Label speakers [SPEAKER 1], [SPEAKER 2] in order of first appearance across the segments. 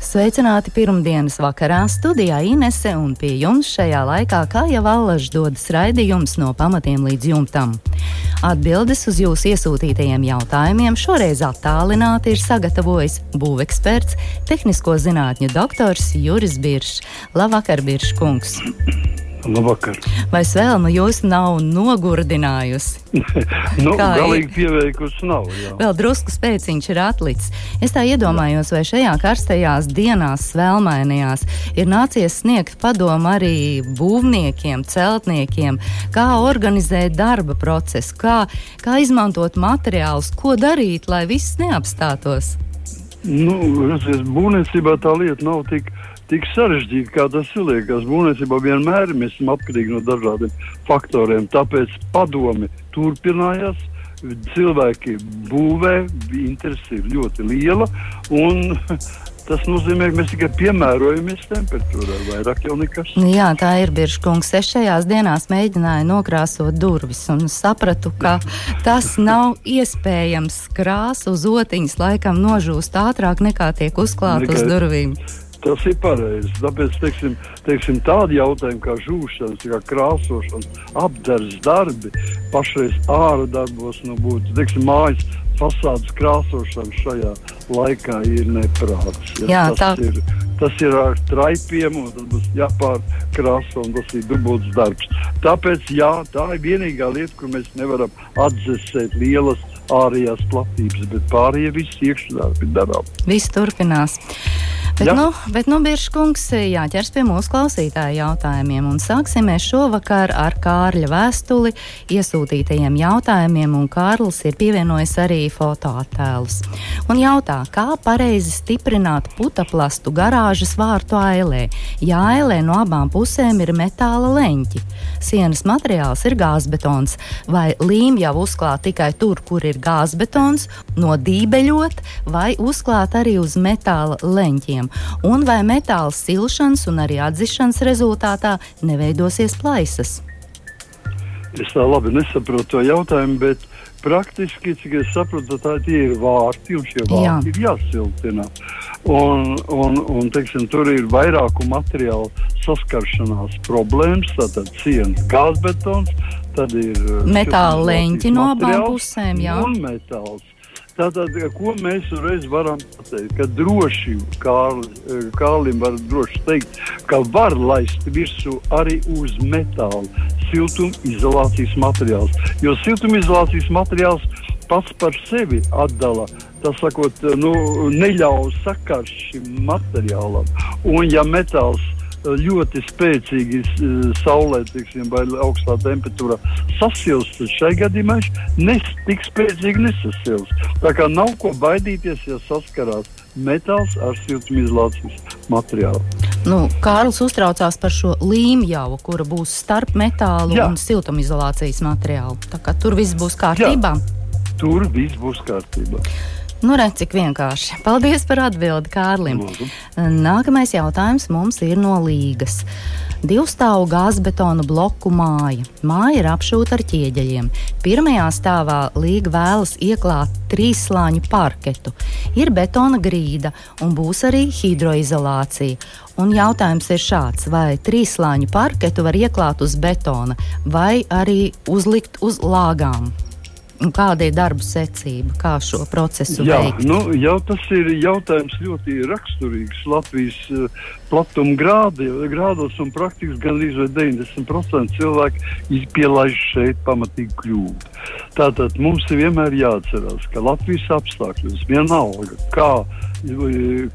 [SPEAKER 1] Sveicināti pirmdienas vakarā studijā Inese un pie jums šajā laikā, kā jau allaž dodas raidījums no pamatiem līdz jumtam. Atbildes uz jūsu iesūtītajiem jautājumiem šoreiz attālināti ir sagatavojis būveksperts, tehnisko zinātņu doktors Juris Biršs. Labvakar, Biršs kungs!
[SPEAKER 2] Labvakar.
[SPEAKER 1] Vai svēlme jūs nav nogurdinājusi?
[SPEAKER 2] nu, Kā galīgi pieveikusi nav. Jā.
[SPEAKER 1] Vēl drusku spēciņš ir atlicis. Es tā iedomājos, vai šajā karstajās dienās, svelmainajās, ir nācies sniegt padomu arī būvniekiem, celtniekiem, kā organizēt darba procesu, kā, kā izmantot materiālus, ko darīt, lai viss neapstātos.
[SPEAKER 2] Nu, redzies, būvniecībā tā lieta nav tik tik sarežģīti, kā tas liekas. Būvniecībā vienmēr mēs esam atkarīgi no dažādiem faktoriem. Tāpēc padomi turpinājās. Cilvēki būvē, interese ir ļoti liela. Tas nozīmē, ka mēs tikai piemērojamies temperatūrai, vairāk jau nekas.
[SPEAKER 1] Jā, tā ir Biržkungs. Es šajās dienās mēģināju nokrāsot durvis un sapratu, ka tas nav iespējams. Krāsa uz otiņas laikam nožūst ātrāk nekā tiek uzklāta uz durvīm.
[SPEAKER 2] Tas ir pareizi. Tāpēc teiksim, teiksim, tādi jautājumi kā žūšanas, kā krāsošana, apgabals darbi, pašreiz ārā darbos, nu, būtu teiksim, mājas fasādes krāsošana šajā laikā ir neprāts.
[SPEAKER 1] Ja, Jā,
[SPEAKER 2] tas, tā... ir, tas ir ar traipiem, un tas būs jāpārkrāso, un tas ir dubults darbs. Tāpēc jā, tā ir vienīgā lieta, kur mēs nevaram atdzesēt lielas ārējās platības, bet pārējie visi iekšdarbi darām.
[SPEAKER 1] Viss turpinās. Bet, ja. nu, bet nu, Biržkungs, jāķers pie mūsu klausītāju jautājumiem. Un sāksim mēs šovakar ar Kārļa vēstuli iesūtītajiem jautājumiem, un Kārlis ir pievienojis arī fotoattēlus. Un jautā, kā pareizi stiprināt putaplastu garāžas vārtu ailē, ja ailē no abām pusēm ir metāla leņķi. Sienas materiāls ir gāzbetons, vai līm jau uzklāt tikai tur, kur ir gāzbetons, nodībeļot, vai uzklāt arī uz metāla leņķiem un vai metāla silšanas un arī atzišanas rezultātā neveidosies plaisas.
[SPEAKER 2] Es tā labi nesaprotu to jautājumu, bet praktiski, cik es saprotu, tā ir vārti, un šie vārti Jā. ir jāsiltina. Un, un, un, teiksim, tur ir vairāku materiālu saskaršanās problēmas, tātad sienas gāzbetons, tad ir
[SPEAKER 1] metāla leņķi no abām pusēm. Jā.
[SPEAKER 2] Un metāls. Tātad, ko mēs uzreiz varam pateikt, ka droši Kārli, Kārlim var droši teikt, ka var laist virsū arī uz metāla siltumizolācijas materiāls. Jo siltumizolācijas materiāls pats par sevi atdala, tas sakot, nu, neļauj sakars šim materiālam. Un ja metāls ļoti spēcīgi saulē tiksim, vai augstā temperatūrā sasilst, tad šai gadījumā viņš nes, tik spēcīgi nesasils. Tā kā nav ko baidīties, ja saskarās metāls ar siltumizolācijas materiālu.
[SPEAKER 1] Nu, Kārlis uztraucās par šo līmju, kura būs starp metālu Jā. un siltumizolācijas materiālu. Tur viss būs kārtībā.
[SPEAKER 2] Jā, tur viss būs kārtībā.
[SPEAKER 1] Nu, redz, cik vienkārši. Paldies par atbildi Kārlim. Lūdzu. Nākamais jautājums mums ir no Līgas. Divstāvu gāzbetona bloku māja. Māja ir apšūta ar ķieģeļiem. Pirmajā stāvā Līga vēlas ieklāt trīsslāņu parketu. Ir betona grīda un būs arī hidroizolācija. Un jautājums ir šāds, vai trīsslāņu parketu var ieklāt uz betona vai arī uzlikt uz lāgām? Kāda ir darba secība, kā šo procesu Jā, veikt?
[SPEAKER 2] Nu, jau tas ir jautājums ļoti raksturīgs Latvijas uh, platuma grādi, grādos, un praktiski gandrīz 90% cilvēku pielaiž šeit pamatīgi kļūdu. Tātad mums ir vienmēr jāatcerās, ka Latvijas apstākļos vienalga, kā,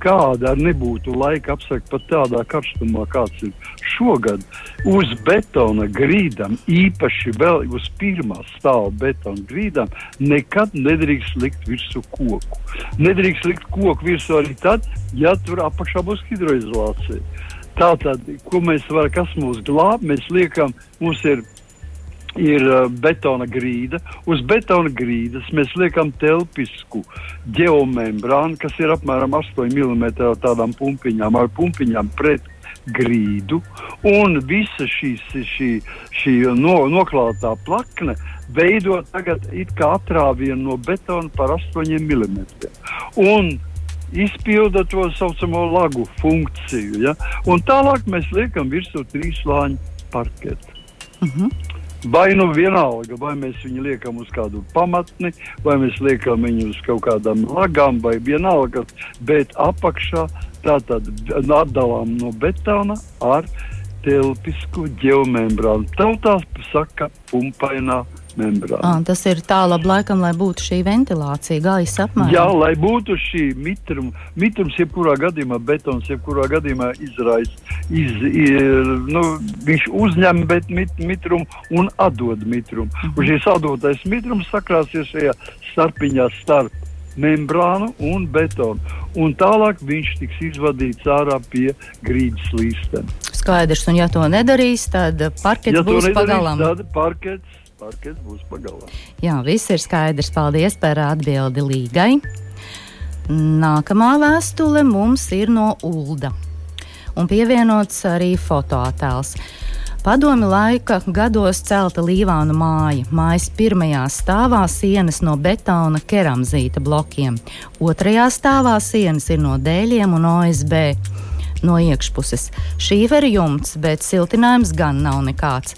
[SPEAKER 2] kāda arī nebūtu laika apstākļi pat tādā karstumā, kāds ir šogad, uz betona grīdām, īpaši vēl uz pirmā stāva betona grīdām, nekad nedrīkst likt virsū koku. Nedrīkst likt koku virsū arī tad, ja tur apakšā būs hidroizolācija situācija. Tātad, ko mēs varam, kas mūs glāb, mēs liekam, mums ir ir uh, betona grīda. Uz betona grīdas mēs liekam telpisku geomembrānu, kas ir apmēram 8 mm tādām pumpiņām, ar pumpiņām pret grīdu. Un visa šīs, šī, šī no, noklātā plakne veido tagad it kā atrāvienu no betona par 8 mm. Un izpilda to saucamo lagu funkciju. Ja? Un tālāk mēs liekam virsū trīs slāņu parketu. Uh mhm. -huh. Vai nu vienalga, vai mēs viņu liekam uz kādu pamatni, vai mēs liekam viņu uz kaut kādām lagām, vai vienalga, bet apakšā tā tad atdalām no betona ar telpisku geomembrānu. Tautā saka pumpainā membrāna.
[SPEAKER 1] À, tas ir tālāk, laikam, lai būtu šī ventilācija, gaisa apmaiņa.
[SPEAKER 2] Jā, lai būtu šī mitruma. Mitrums, jebkurā gadījumā, betons, jebkurā gadījumā izraisa. Iz, iz, nu, viņš uzņem bet, mit, mitrumu un atdod mitrumu. Mm -hmm. Un šis atdotais mitrums sakrāsies šajā starpiņā starp membrānu un betonu. Un tālāk viņš tiks izvadīts ārā pie grīdas līstena.
[SPEAKER 1] Skaidrs, un ja to nedarīs, tad parkets
[SPEAKER 2] ja
[SPEAKER 1] būs pagalām.
[SPEAKER 2] Tad parkets parkets būs pagalā.
[SPEAKER 1] Jā, viss ir skaidrs. Paldies par atbildi Līgai. Nākamā vēstule mums ir no Ulda. Un pievienots arī fotoattēls. Padomi laika gados celta Līvānu māja. Mājas pirmajā stāvā sienas no betona keramzīta blokiem, otrajā stāvā sienas ir no dēļiem un OSB. No iekšpuses šīveri jumts, bet siltinājums gan nav nekāds.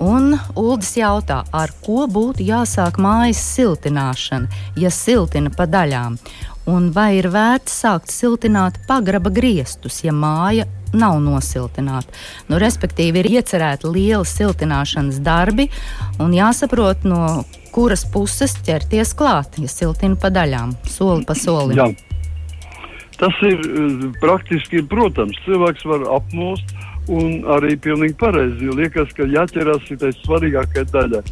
[SPEAKER 1] Un Uldis jautā, ar ko būtu jāsāk mājas siltināšana, ja siltina pa daļām, un vai ir vērts sākt siltināt pagraba griestus, ja māja nav nosiltināta. Nu, respektīvi, ir iecerēti lieli siltināšanas darbi, un jāsaprot, no kuras puses ķerties klāt, ja siltina pa daļām, soli pa solim. Jā.
[SPEAKER 2] Tas ir eh, praktiski, protams, cilvēks var apmūst Un arī pilnīgi pareizi. Liekas, ka jāķerās tai svarīgākajai daļai.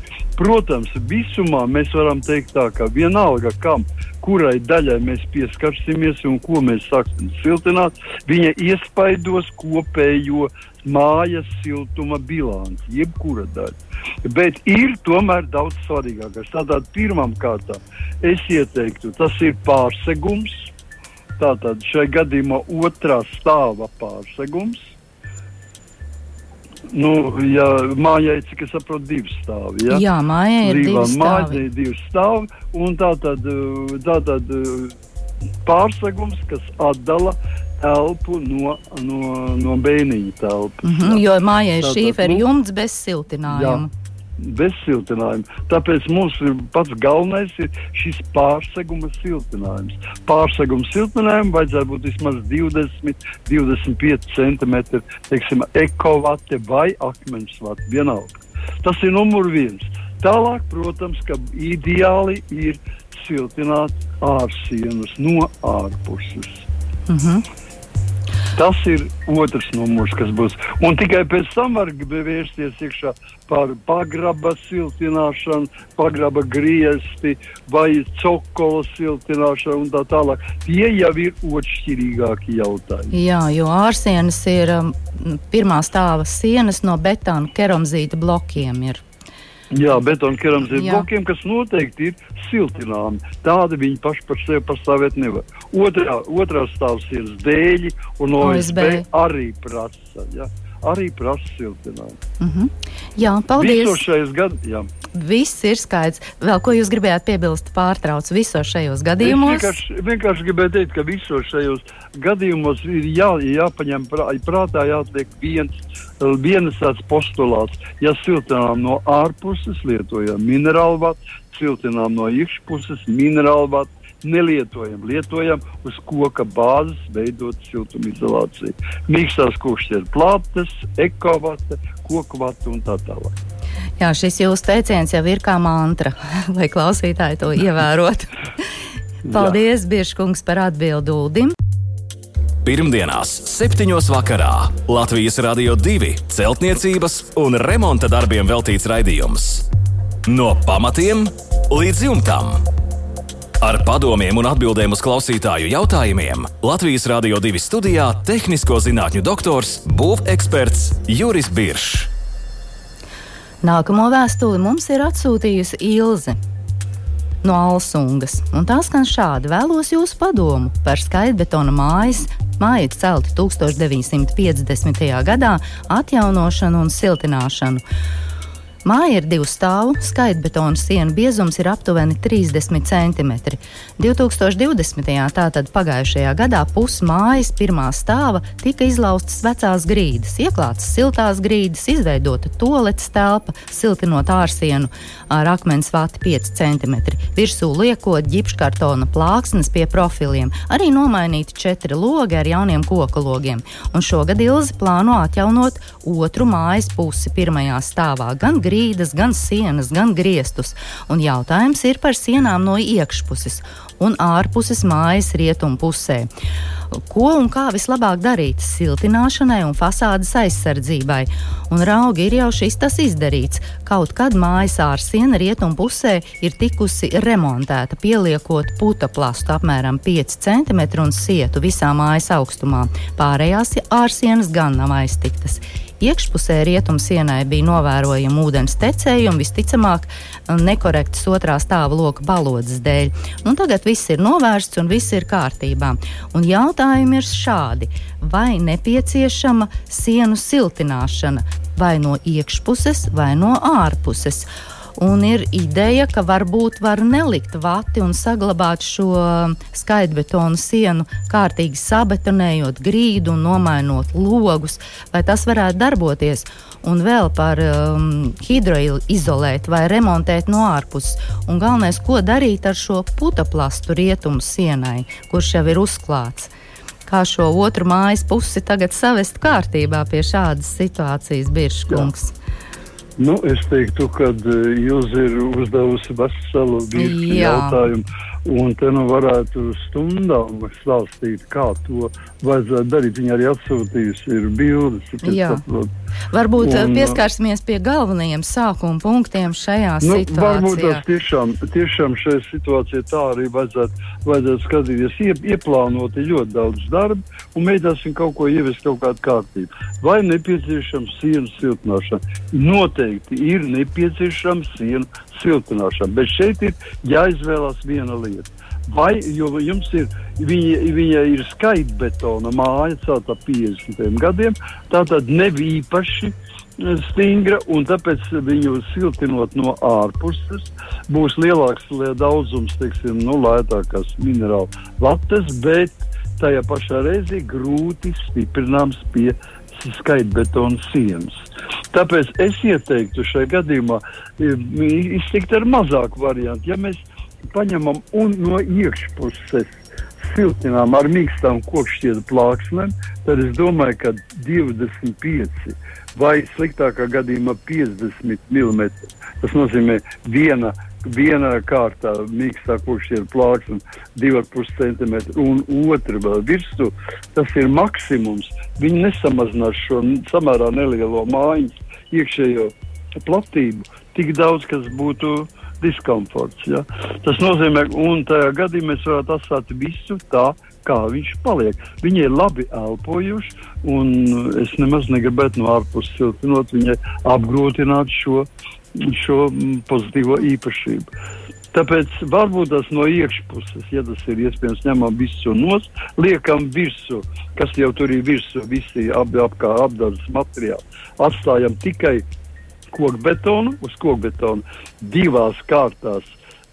[SPEAKER 2] Protams, visumā mēs varam teikt tā, ka vienalga kam, kurai daļai mēs pieskarsimies un ko mēs sāksim siltināt, viņa iespaidos kopējo mājas siltuma bilanci, jebkura daļa. Bet ir tomēr daudz svarīgākais. Tātad pirmām kārtām es ieteiktu, tas ir pārsegums. Tātad šai gadījumā otrā stāva pārsegums Nu, ja mājai, cik es saprotu, divi stāvi. Ja?
[SPEAKER 1] Jā, mājai ir divi stāvi.
[SPEAKER 2] Mājai ir divi stāvi, un tā tad, tā tad pārsegums, kas atdala telpu no, no, no bēniņa telpas.
[SPEAKER 1] Mm -hmm, jo mājai ir šīferi nu, jumts bez siltinājuma. Jā
[SPEAKER 2] bez siltinājuma. Tāpēc mums ir pats galvenais ir šis pārseguma siltinājums. Pārseguma siltinājumam vajadzētu būt vismaz 20, 25 centimetri, teiksim, ekovate vai akmens vate, vienalga. Tas ir numur viens. Tālāk, protams, ka ideāli ir siltināt ārsienas no ārpuses. Mm -hmm. Tas ir otrs numurs, kas būs. Un tikai pēc tam var vērsties iekšā par pagraba siltināšanu, pagraba griezti vai cokola siltināšanu un tā tālāk. Tie jau ir otršķirīgāki jautājumi.
[SPEAKER 1] Jā, jo ārsienas ir um, pirmā stāva sienas no betāna keramzīta blokiem. Ir.
[SPEAKER 2] Jā, betona keramzīta blokiem, kas noteikti ir siltināmi. Tādi viņi paši par sevi pastāvēt nevar. Otrā, otrā stāvs ir dēļi un OSB, OSB. arī prasa. Ja? Arī prasa siltinājumu.
[SPEAKER 1] Mm -hmm. Jā, paldies.
[SPEAKER 2] Visos šajos gados.
[SPEAKER 1] Viss ir skaidrs. Vēl ko jūs gribējāt piebilst, pārtrauc visos šajos gadījumos?
[SPEAKER 2] Es vienkārši, vienkārši gribēju teikt, ka visos šajos gadījumos ir jā, jāpaņem prā, prātā, jāatliek viens, viens tāds postulāts. Ja siltinām no ārpuses, lietojam minerālu vatu, siltinām no iekšpuses minerālu vatu nelietojam. Lietojam uz koka bāzes veidot siltumizolāciju. Mīkstās koks ir plates, ekovate, koku vata un tā tālāk.
[SPEAKER 1] Jā, šis jūsu teiciens jau ir kā mantra, lai klausītāji to ievērotu. Paldies, Biržkungs, par atbildi Uldim.
[SPEAKER 3] Pirmdienās, 7. vakarā Latvijas Rādio 2 celtniecības un remonta darbiem veltīts raidījums. No pamatiem līdz jumtam. Ar padomiem un atbildēm uz klausītāju jautājumiem Latvijas Rādio 2 studijā - tehnisko zinātņu doktors, būveksperts Juris Biršs.
[SPEAKER 1] Nākamo vēstuli mums ir atsūtījusi Ilze no Alsungas. Un tā skan šādi: vēlos jūsu padomu par skaitbetona mājas. Māja celta 1950. gadā, atjaunošanu un siltināšanu. Māja ir divu stāvu, skaitbetona sienu biezums ir aptuveni 30 cm. 2020. tātad pagājušajā gadā pusmājas pirmā stāva tika izlaustas vecās grīdas, ieklātas siltās grīdas, izveidota toaletes telpa, siltinot ārsienu ar akmens vati 5 cm, virsū liekot ģipškartona plāksnes pie profiliem, arī nomainīti četri logi ar jauniem koku logiem. Un šogad Ilze plāno atjaunot otru mājas pusi pirmajā stāvā, gan grīdas grīdas, gan sienas, gan griestus. Un jautājums ir par sienām no iekšpuses un ārpuses mājas rietumu pusē. Ko un kā vislabāk darīt siltināšanai un fasādes aizsardzībai? Un raugi ir jau šis tas izdarīts. Kaut kad mājas ārsiena rietumu pusē ir tikusi remontēta, pieliekot puta plastu apmēram 5 cm un sietu visā mājas augstumā. Pārējās ārsienas gan nav aiztiktas. Iekšpusē rietumsienai bija novērojama ūdens tecējuma, visticamāk, nekorektas otrā stāva loka balodas dēļ. Un tagad viss ir novērsts un viss ir kārtībā. Un jautājumi ir šādi: vai nepieciešama sienu siltināšana vai no iekšpuses vai no ārpuses? Un ir ideja, ka varbūt var nelikt vati un saglabāt šo skaitbetonu sienu, kārtīgi sabetonējot grīdu un nomainot logus, vai tas varētu darboties. Un vēl par um, hidroizolēt vai remontēt no ārpuses. Un galvenais, ko darīt ar šo putaplastu rietumu sienai, kurš jau ir uzklāts kā šo otru mājas pusi tagad savest kārtībā pie šādas situācijas, Biržkungs. Jā.
[SPEAKER 2] Nu, es teiktu, ka jūs ir uzdevusi veselu virkni jautājumu. Un te nu varētu stundām stāstīt, kā to vajadzētu darīt. Viņa arī atsūtījusi ir bildes.
[SPEAKER 1] Varbūt un, pieskarsimies pie galvenajiem sākuma punktiem šajā nu, situācijā.
[SPEAKER 2] Varbūt tas tiešām, tiešām šajā situācijā tā arī vajadzētu, vajadzētu skatīties. Ie, ieplānot ļoti daudz darba un mēģināsim kaut ko ievest kaut kādu kārtību. Vai nepieciešams sienu siltināšana? Noteikti ir nepieciešams sienu siltināšana, bet šeit ir jāizvēlās viena lieta. Vai jums ir, viņa, viņa ir skaitbetona māja, celta 50 gadiem, tā tad nav īpaši eh, stingra, un tāpēc viņu siltinot no ārpuses būs lielāks daudzums, teiksim, nu, lētākās minerālu latas, bet tajā pašā reizē grūti stiprināms pie skaitbetona sienas. Tāpēc es ieteiktu šajā gadījumā iztikt ar mazāku variantu. Ja mēs paņemam un no iekšpuses siltinām ar mīkstām kokšķietu plāksnēm, tad es domāju, ka 25 vai sliktākā gadījumā 50 mm. Tas nozīmē viena, viena kārtā mīkstā kokšķietu plāksne, 2,5 cm un otra vēl virsū. Tas ir maksimums. Viņi nesamazinās šo samērā nelielo mājiņu iekšējo platību tik daudz, kas būtu diskomforts. Ja? Tas nozīmē, un tajā gadījumā mēs varētu atstāt visu tā, kā viņš paliek. Viņi ir labi elpojuši, un es nemaz negribētu no ārpuses siltinot, viņai apgrūtināt šo, šo pozitīvo īpašību. Tāpēc varbūt tas no iekšpuses, ja tas ir iespējams, ņemam visu nos, liekam virsū, kas jau tur ir virsū, visi ap, apkā apdars materiāli. Atstājam tikai kokbetonu, uz kokbetonu divās kārtās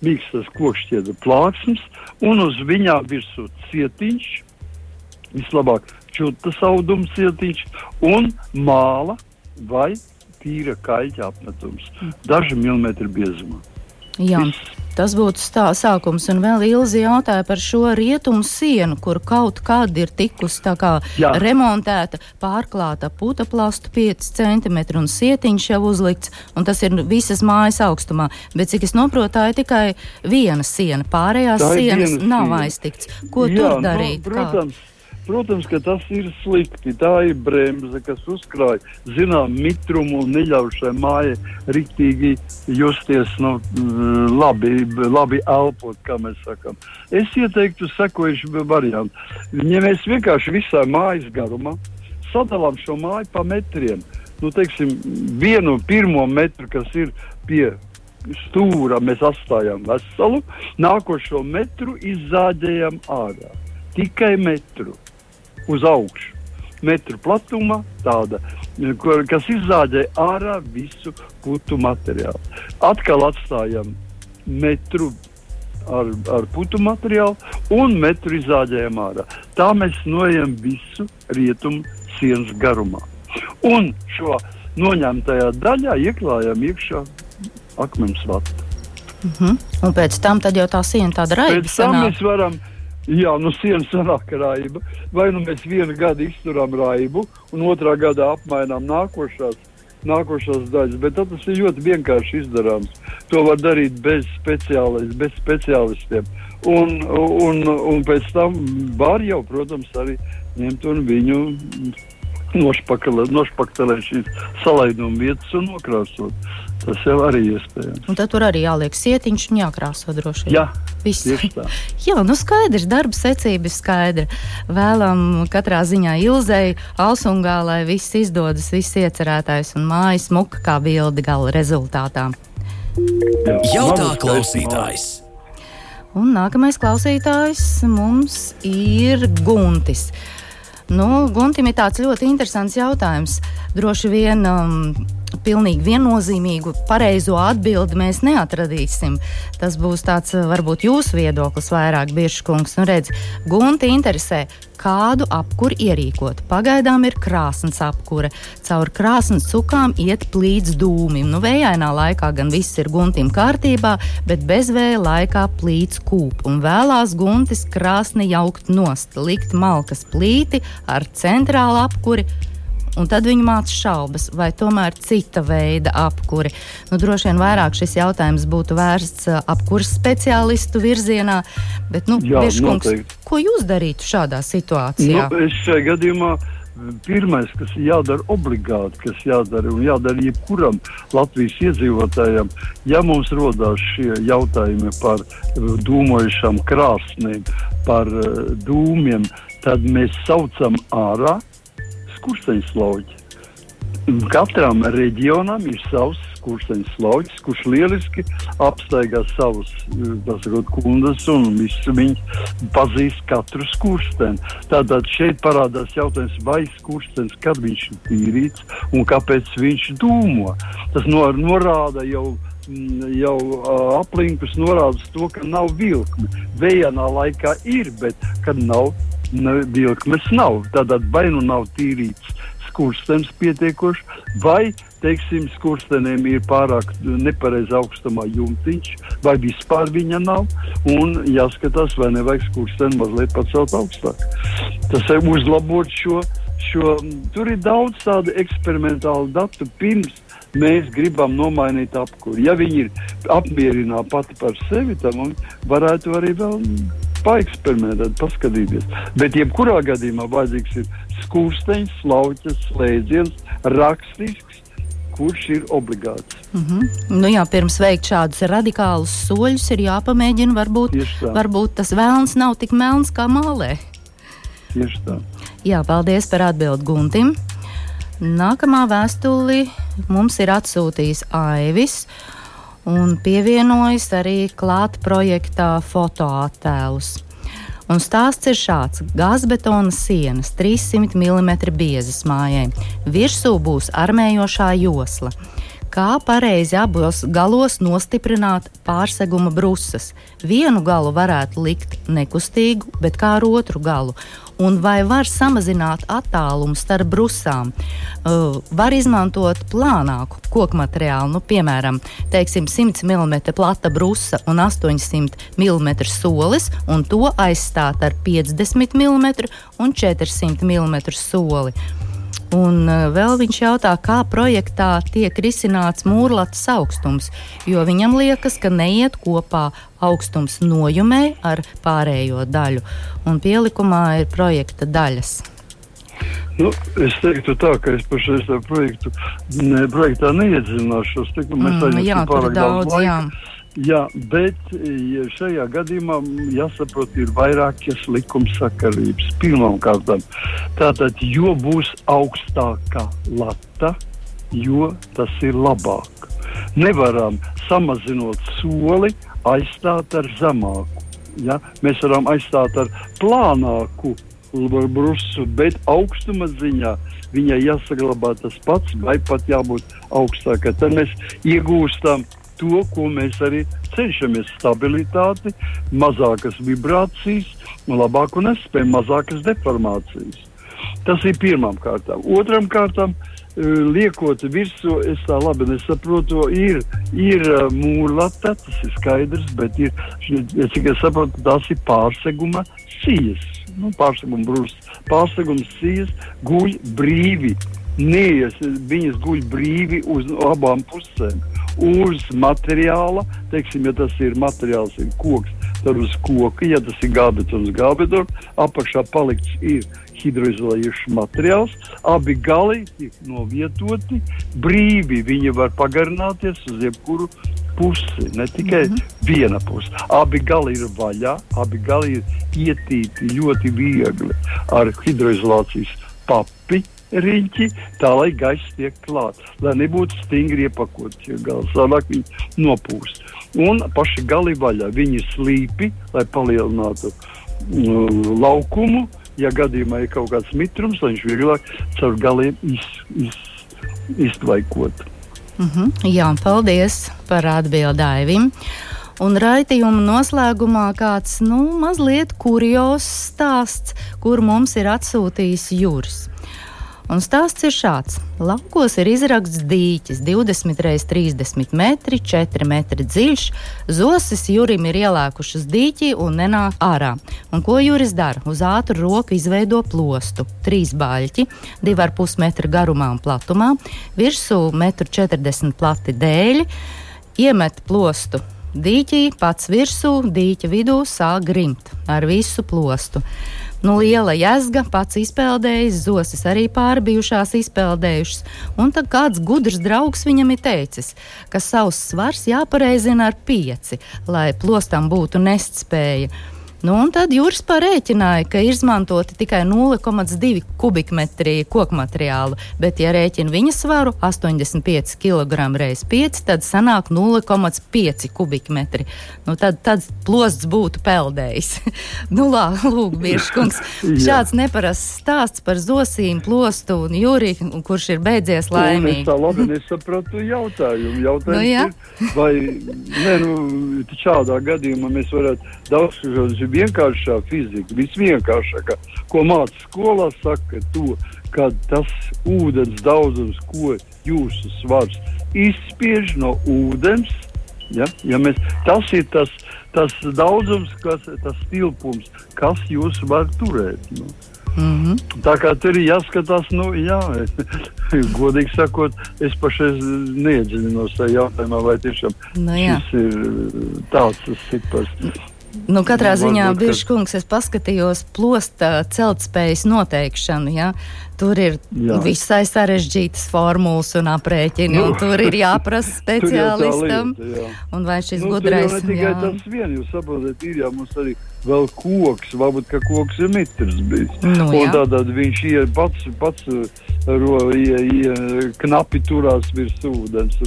[SPEAKER 2] mīkstas kokšķiedra plāksnes un uz viņām virsū cietiņš, vislabāk čūtas audums cietiņš un māla vai tīra kaļķa apmetums, daži milimetri biezumā.
[SPEAKER 1] Jā. Tas būtu stā, sākums. Un vēl Ilzi jautāja par šo rietumu sienu, kur kaut kad ir tikusi kā, remontēta, pārklāta puta plastu 5 cm un sietiņš jau uzlikts, un tas ir visas mājas augstumā. Bet cik es noprotu, tā ir tikai viena siena. Pārējās sienas nav siena. aiztikts. Ko Jā, tur darīt?
[SPEAKER 2] No, protams. Kā? Protams, ka tas ir slikti. Tā ir bremze, kas uzkrāj zinām mitrumu un neļauj šai mājai riktīgi justies nu, labi, labi elpot, kā mēs sakām. Es ieteiktu sekojuši variantu. Ja mēs vienkārši visā mājas garumā sadalām šo māju pa metriem, nu, teiksim, vienu pirmo metru, kas ir pie stūra, mēs atstājām veselu, nākošo metru izzāģējam ārā. Tikai metru uz augšu. Metru platumā tāda, kur, kas izzāģē ārā visu putu materiālu. Atkal atstājam metru ar, ar putu materiālu un metru izzāģējam ārā. Tā mēs noejam visu rietumu sienas garumā. Un šo noņemtajā daļā ieklājam iekšā akmens vatu.
[SPEAKER 1] Uh -huh. Un pēc tam jau tā siena tāda raiba.
[SPEAKER 2] Pēc tam sanāk. mēs varam, jā, nu siena sanāk raiba. Vai nu mēs vienu gadu izturam raibu un otrā gadā apmainām nākošās, nākošās daļas, bet tas ir ļoti vienkārši izdarāms. To var darīt bez, bez speciālistiem. Un, un, un pēc tam var jau, protams, arī ņemt un viņu nošpaktelēt šīs salaiduma vietas un nokrāsot. Tas jau arī iespējams.
[SPEAKER 1] Un tad tur arī jāliek sietiņš un jākrāso droši vien.
[SPEAKER 2] Jā,
[SPEAKER 1] Viss. Jā, nu skaidrs, darba secība ir skaidra. Vēlam katrā ziņā Ilzei, Alsungā, lai viss izdodas, viss iecerētais un mājas muka kā bildi gala rezultātā.
[SPEAKER 3] Jautā klausītājs!
[SPEAKER 1] Un nākamais klausītājs mums ir Guntis. Nu, Guntim ir tāds ļoti interesants jautājums. Droši vien um, pilnīgi viennozīmīgu, pareizo atbildi mēs neatradīsim. Tas būs tāds, eh, varbūt jūsu viedoklis vairāk, Biržkungs. Nu, redz, Gunti interesē, kādu apkuru ierīkot. Pagaidām ir krāsnes apkure. Caur krāsnes cukām iet plīts dūmim. Nu, vējainā laikā gan viss ir guntim kārtībā, bet bezvēja laikā plīts kūp. Un vēlās guntis krāsni jaukt nost, likt malkas plīti ar centrālu apkuri un tad viņi māca šaubas, vai tomēr cita veida apkuri. Nu, droši vien vairāk šis jautājums būtu vērsts uh, apkurs speciālistu virzienā, bet, nu, Jā, Bieškungs, ko jūs darītu šādā situācijā?
[SPEAKER 2] Nu, es šajā gadījumā pirmais, kas ir jādara obligāti, kas jādara un jādara jebkuram Latvijas iedzīvotājam, ja mums rodās šie jautājumi par dūmojušām krāsnīm, par uh, dūmiem, tad mēs saucam ārā skursteņa slauķi. Katram reģionam ir savs skursteņa slauķis, kurš lieliski apstaigā savus sakot, kundas un visu viņu pazīst katru skursteni. Tātad šeit parādās jautājums, vai skurstenis, kad viņš ir tīrīts un kāpēc viņš dūmo. Tas nor norāda jau jau uh, aplinkus norāda to, ka nav vilkme. Vējanā laikā ir, bet kad nav ne, vilkmes nav. Tātad vai nu nav tīrīts skurstenis pietiekoši, vai teiksim, skurstenēm ir pārāk nepareizi augstumā jumtiņš, vai vispār viņa nav. Un jāskatās, vai nevajag skursteni mazliet pacelt augstāk. Tas ir uzlabot šo. šo tur ir daudz tādu eksperimentālu datu pirms mēs gribam nomainīt apkuri. Ja viņi ir apmierināti pati par sevi, tad varētu arī vēl paeksperimentēt, paskatīties. Bet, jebkurā gadījumā, vajadzīgs ir skūpsteņš, slauķis, slēdziens, rakstisks, kurš ir obligāts.
[SPEAKER 1] Mm -hmm. nu jā, pirms veikt šādus radikālus soļus, ir jāpamēģina, varbūt, varbūt tas vēlns nav tik melns kā mālē.
[SPEAKER 2] Tieši tā.
[SPEAKER 1] Jā, paldies par atbildi Guntim. Nākamā vēstuli mums ir atsūtījis Aivis un pievienojis arī klāt projektā fotoattēlus. Un stāsts ir šāds: gāzbetona sienas 300 mm biezas mājai. Virsū būs armējošā josla. Kā pareizi abos galos nostiprināt pārseguma brusas? Vienu galu varētu likt nekustīgu, bet kā ar otru galu un vai var samazināt attālumu starp brusām. Uh, var izmantot plānāku koku materiālu, nu, piemēram, teiksim, 100 mm plata brusa un 800 mm solis, un to aizstāt ar 50 mm un 400 mm soli. Un uh, vēl viņš jautā, kā projektā tiek risināts mūrlatas augstums, jo viņam liekas, ka neiet kopā augstums nojumē ar pārējo daļu, un pielikumā ir projekta daļas.
[SPEAKER 2] Nu, es teiktu, tā, ka es par šo projektu ne, projektā neiedzināšos. Mēs mm, jā, tur daudz. Laika. Jā. Jā, bet šajā gadījumā jāsaprot, ir vairākas likumsakarības. Pirmkārt, tātad, jo būs augstāka lata, jo tas ir labāk. Nevaram samazinot soli, aizstāt ar zemāku. Ja? Mēs varam aizstāt ar plānāku brusu, bet augstuma ziņā viņai jāsaglabā tas pats, vai pat jābūt augstākai. Tad mēs iegūstam to, ko mēs arī cenšamies - stabilitāti, mazākas vibrācijas, labāku nespēju, mazākas deformācijas. Tas ir pirmām kārtām. Otram kārtām, eh, liekot virsū, es tā labi nesaprotu, ir, ir eh, mūrlata, tas ir skaidrs, bet ir, cik es saprotu, tās ir pārseguma sijas. Nu, pārseguma brūsts, pārseguma sijas guļ brīvi. Neies, viņas guļ brīvi uz abām pusēm uz materiāla. Teiksim, ja tas ir materiāls, ir koks, tad uz koka, ja tas ir gābetons, gābetons, apakšā palikts ir hidroizolējušs materiāls. Abi gali tiek novietoti brīvi. Viņi var pagarināties uz jebkuru pusi, ne tikai mm -hmm. viena puse. Abi gali ir vaļā, abi gali ir ietīti ļoti viegli ar hidroizolācijas papi riņķi, tā lai gaiss tiek klāts, lai nebūtu stingri iepakots, jo gala sanāk viņi nopūst. Un paši gali vaļā, viņi slīpi, lai palielinātu uh, laukumu. Ja gadījumā ir kaut kāds mitrums, lai viņš vieglāk caur galiem iz, iz, iztvaikot.
[SPEAKER 1] Mm -hmm. Jā, paldies par atbildējumu. Un raidījuma noslēgumā kāds nu, mazliet kurios stāsts, kur mums ir atsūtījis Juris. Un stāsts ir šāds. Laukos ir izrakts dīķis 20 x 30 metri, 4 metri dziļš. Zosis Jurim ir ielēkušas dīķī un nenāk ārā. Un ko Juris dara? Uz ātru roku izveido plostu. Trīs baļķi, 2,5 metri garumā un platumā, virsū 1,40 m plati dēļi, iemet plostu dīķī, pats virsū, dīķa vidū sāk grimt ar visu plostu. Nu, liela jēzga, pats izpeldējis, zosis arī pārbijušās izpeldējušas. Un tad kāds gudrs draugs viņam ir teicis, ka savs svars jāpareizina ar pieci, lai plostam būtu nestspēja. Nu, tad Juris parēķināja, ka izmantoti tikai 0,2 kubikmetri koku materiālu, bet, ja rēķina viņa svaru 85 kg reizes 5, tad sanāk 0,5 kubikmetri. Nu, tad, tad plosts būtu peldējis. nu, lā, lūk, Biržkungs, šāds neparasts stāsts par zosīm, plostu un jūri, kurš ir beidzies laimīgi.
[SPEAKER 2] Tā labi nesapratu jautājumu. Jautājums nu, jā. ir, vai, ne, nu, šādā gadījumā mēs varētu daudz ir vienkāršā fizika, visvienkāršākā, ko mācīja skolā, saka to, ka tas ūdens daudzums, ko jūsu svars izspiež no ūdens, ja, ja mēs, tas ir tas, tas daudzums, kas, tas tilpums, kas jūs var turēt. Nu. Mm -hmm. Tā kā tur ir jāskatās, nu, jā, godīgi sakot, es pašai neiedziļinos tajā jautājumā, vai tiešām nu, jā. šis ir tāds cipars.
[SPEAKER 1] Nu, katrā nu, ziņā, Biržkungs, es paskatījos plosta celtspējas noteikšanu. Ja? Tur ir jā. visai sarežģītas formulas un aprēķini, un tur ir jāprasa speciālistam. lieta, un vai šis nu, gudrais
[SPEAKER 2] ir? Tikai jā. tas vien, jūs saprotat, ir jā, mums arī vēl koks, varbūt, ka koks ir mitrs bijis. Nu, un tātad viņš ir pats, pats ro, ie, ie, knapi turās virs ūdens.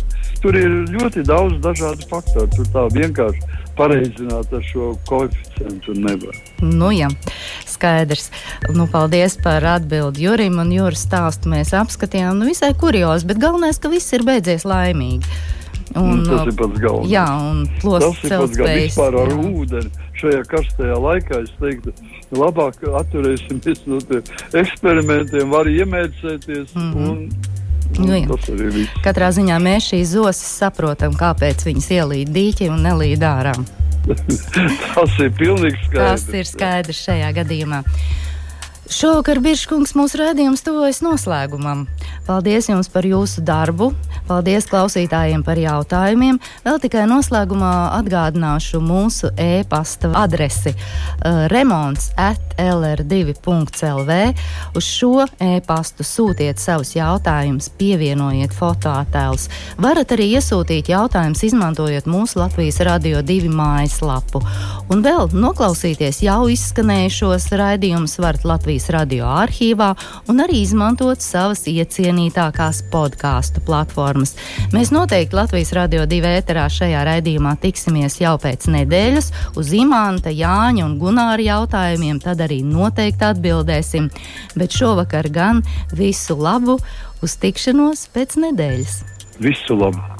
[SPEAKER 2] Tur ir ļoti daudz dažādu faktoru. Tur tā vienkārši pareizināt ar šo koeficientu nevar.
[SPEAKER 1] Nu, jā, skaidrs. Nu, paldies par atbildi Jurim un Jūras stāstu. Mēs apskatījām nu, visai kuriozi, bet galvenais, ka viss ir beidzies laimīgi.
[SPEAKER 2] Un, tas ir pats galvenais.
[SPEAKER 1] Jā, un plosas celtspējas.
[SPEAKER 2] Vispār ar jā. ūdeni šajā karstajā laikā es teiktu, labāk atturēsimies no tiem eksperimentiem, var iemērcēties mm -hmm. un Nu, jā.
[SPEAKER 1] Katrā ziņā mēs šīs zosis saprotam, kāpēc viņas ielīd dīķi un nelīd ārā.
[SPEAKER 2] Tas ir pilnīgi skaidrs.
[SPEAKER 1] Tas ir skaidrs šajā gadījumā. Šovakar Biržkungs mūsu rādījums tuvojas noslēgumam. Paldies jums par jūsu darbu, paldies klausītājiem par jautājumiem. Vēl tikai noslēgumā atgādināšu mūsu e-pasta adresi uh, remonts at lr2.lv. Uz šo e-pastu sūtiet savus jautājumus, pievienojiet fotoattēlus. Varat arī iesūtīt jautājumus, izmantojot mūsu Latvijas Radio 2 mājaslapu. Un vēl noklausīties jau izskanējušos raidījumus varat Latvijas Latvijas radio arhīvā un arī izmantot savas iecienītākās podkāstu platformas. Mēs noteikti Latvijas radio divi ēterā šajā raidījumā tiksimies jau pēc nedēļas uz Imanta, Jāņa un Gunāra jautājumiem, tad arī noteikti atbildēsim. Bet šovakar gan visu labu! Uz tikšanos pēc nedēļas!
[SPEAKER 2] Visu labu!